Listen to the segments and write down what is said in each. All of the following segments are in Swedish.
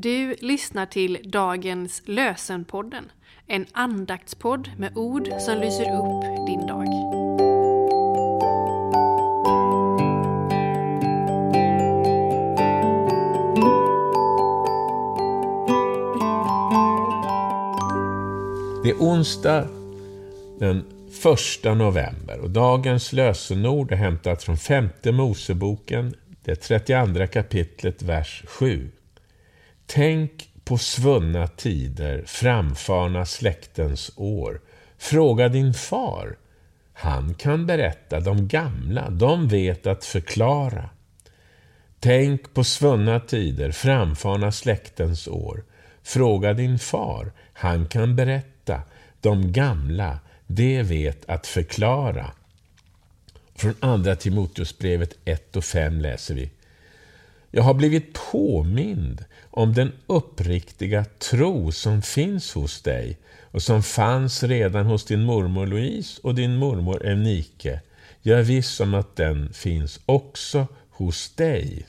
Du lyssnar till dagens Lösenpodden, en andaktspodd med ord som lyser upp din dag. Det är onsdag den 1 november och dagens lösenord är hämtat från femte Moseboken, det 32 kapitlet, vers 7. Tänk på svunna tider, framfarna släktens år. Fråga din far. Han kan berätta, de gamla, de vet att förklara. Tänk på svunna tider, framfarna släktens år. Fråga din far, han kan berätta, de gamla, de vet att förklara. Från andra Timoteusbrevet 1 och 5 läser vi. Jag har blivit påmind om den uppriktiga tro som finns hos dig och som fanns redan hos din mormor Louise och din mormor Eunike. Jag är viss om att den finns också hos dig.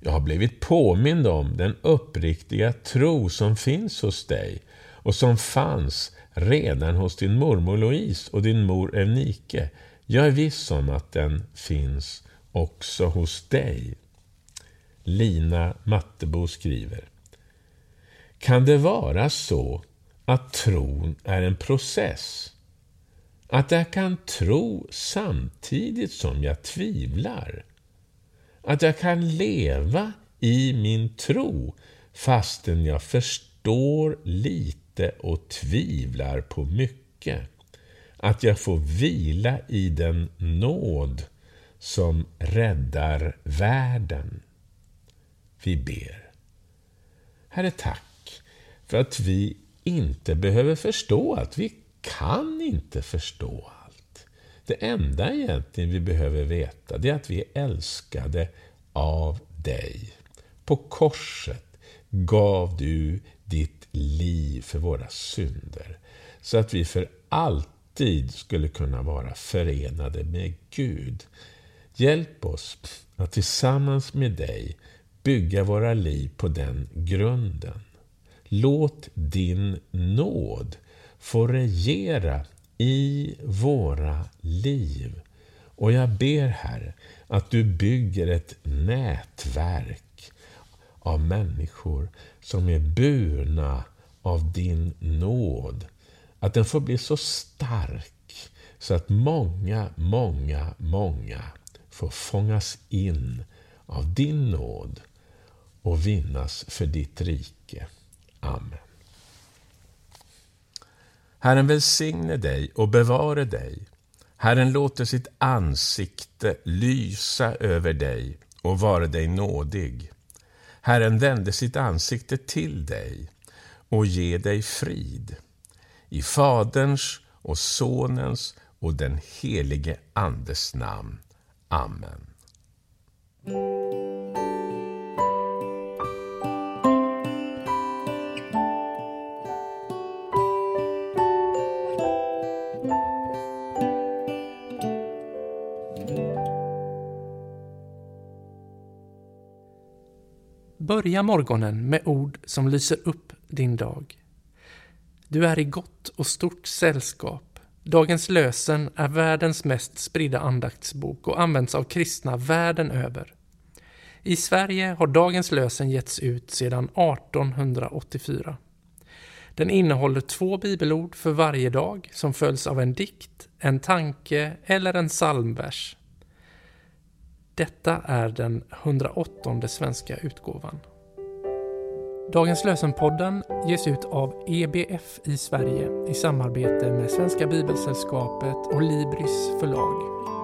Jag har blivit påmind om den uppriktiga tro som finns hos dig och som fanns redan hos din mormor Louise och din mor Eunike. Jag är viss om att den finns också hos dig. Lina Mattebo skriver. Kan det vara så att tron är en process? Att jag kan tro samtidigt som jag tvivlar? Att jag kan leva i min tro fastän jag förstår lite och tvivlar på mycket? Att jag får vila i den nåd som räddar världen? Vi ber. Herre, tack för att vi inte behöver förstå allt. Vi kan inte förstå allt. Det enda egentligen vi behöver veta det är att vi är älskade av dig. På korset gav du ditt liv för våra synder så att vi för alltid skulle kunna vara förenade med Gud. Hjälp oss att tillsammans med dig bygga våra liv på den grunden. Låt din nåd få regera i våra liv. Och jag ber, Herre, att du bygger ett nätverk av människor som är burna av din nåd. Att den får bli så stark så att många, många, många får fångas in av din nåd och vinnas för ditt rike. Amen. Herren välsigne dig och bevare dig. Herren låter sitt ansikte lysa över dig och vara dig nådig. Herren vände sitt ansikte till dig och ge dig frid. I Faderns och Sonens och den helige Andes namn. Amen. Börja morgonen med ord som lyser upp din dag. Du är i gott och stort sällskap. Dagens lösen är världens mest spridda andaktsbok och används av kristna världen över. I Sverige har Dagens lösen getts ut sedan 1884. Den innehåller två bibelord för varje dag som följs av en dikt, en tanke eller en psalmvers. Detta är den 108 svenska utgåvan. Dagens lösenpodden ges ut av EBF i Sverige i samarbete med Svenska Bibelsällskapet och Libris förlag.